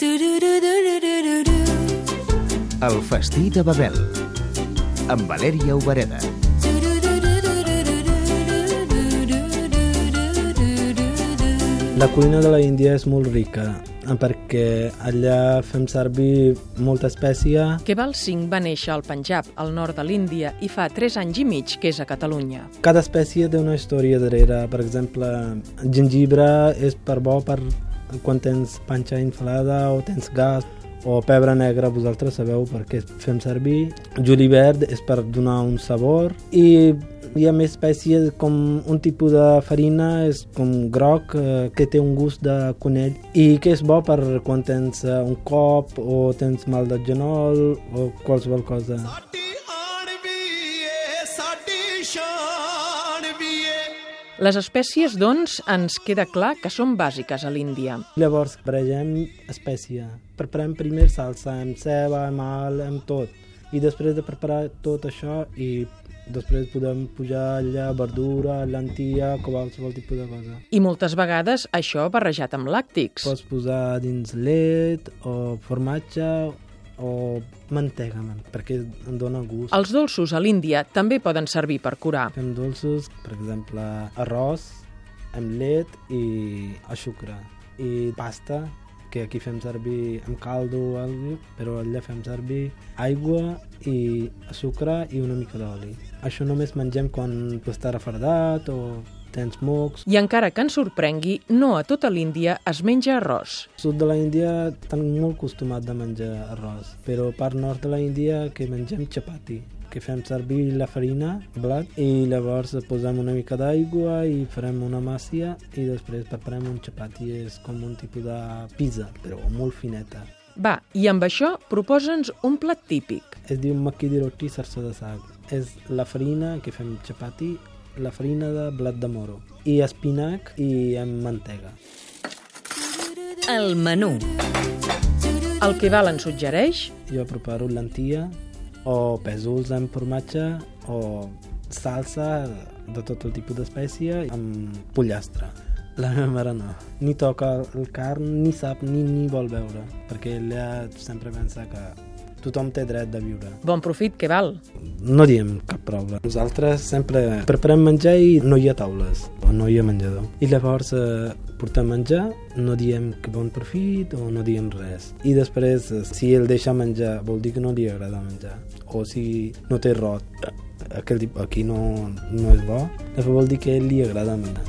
El festí de Babel amb Valèria Obereda. La cuina de la Índia és molt rica perquè allà fem servir molta espècia. Keval Singh va néixer al Punjab, al nord de l'Índia, i fa 3 anys i mig que és a Catalunya. Cada espècie té una història darrere. Per exemple, el gengibre és per bo per quan tens panxa inflada o tens gas o pebre negre, vosaltres sabeu per què fem servir. Julivert és per donar un sabor i hi ha més espècies com un tipus de farina és com groc eh, que té un gust de conell i que és bo per quan tens eh, un cop o tens mal de genoll o qualsevol cosa. Les espècies, doncs, ens queda clar que són bàsiques a l'Índia. Llavors barregem espècia. Preparem primer salsa amb ceba, amb all, amb tot. I després de preparar tot això i després podem pujar allà verdura, lentilla, qualsevol tipus de cosa. I moltes vegades això barrejat amb làctics. Pots posar dins llet o formatge o mantega, man, perquè em dona gust. Els dolços a l'Índia també poden servir per curar. Fem dolços, per exemple, arròs amb llet i sucre. I pasta, que aquí fem servir amb caldo o alguna però allà fem servir aigua i sucre i una mica d'oli. Això només mengem quan està refredat o tens mocs. I encara que ens sorprengui, no a tota l'Índia es menja arròs. Al sud de la Índia estan molt acostumat de menjar arròs, però a part nord de la Índia que mengem chapati que fem servir la farina, blat, i llavors posem una mica d'aigua i farem una màcia i després preparem un chapati, és com un tipus de pizza, però molt fineta. Va, i amb això proposa'ns un plat típic. Es diu makki di roti sarso de sag. És la farina que fem chapati, la farina de blat de moro, i espinac i amb mantega. El menú. El que val ens suggereix Jo preparo lentilla o pèsols amb formatge o salsa de tot el tipus d'espècie amb pollastre. La meva mare no. Ni toca el carn, ni sap, ni, ni vol veure, perquè ella sempre pensa que tothom té dret de viure. bon profit, que val. No diem cap problema. Nosaltres sempre preparem menjar i no hi ha taules, o no hi ha menjador. I llavors eh, portem menjar, no diem que bon profit o no diem res. I després, eh, si ell deixa menjar, vol dir que no li agrada menjar. O si no té rot, aquell, tip- aquí no, no és bo, llavors vol dir que ell li agrada menjar.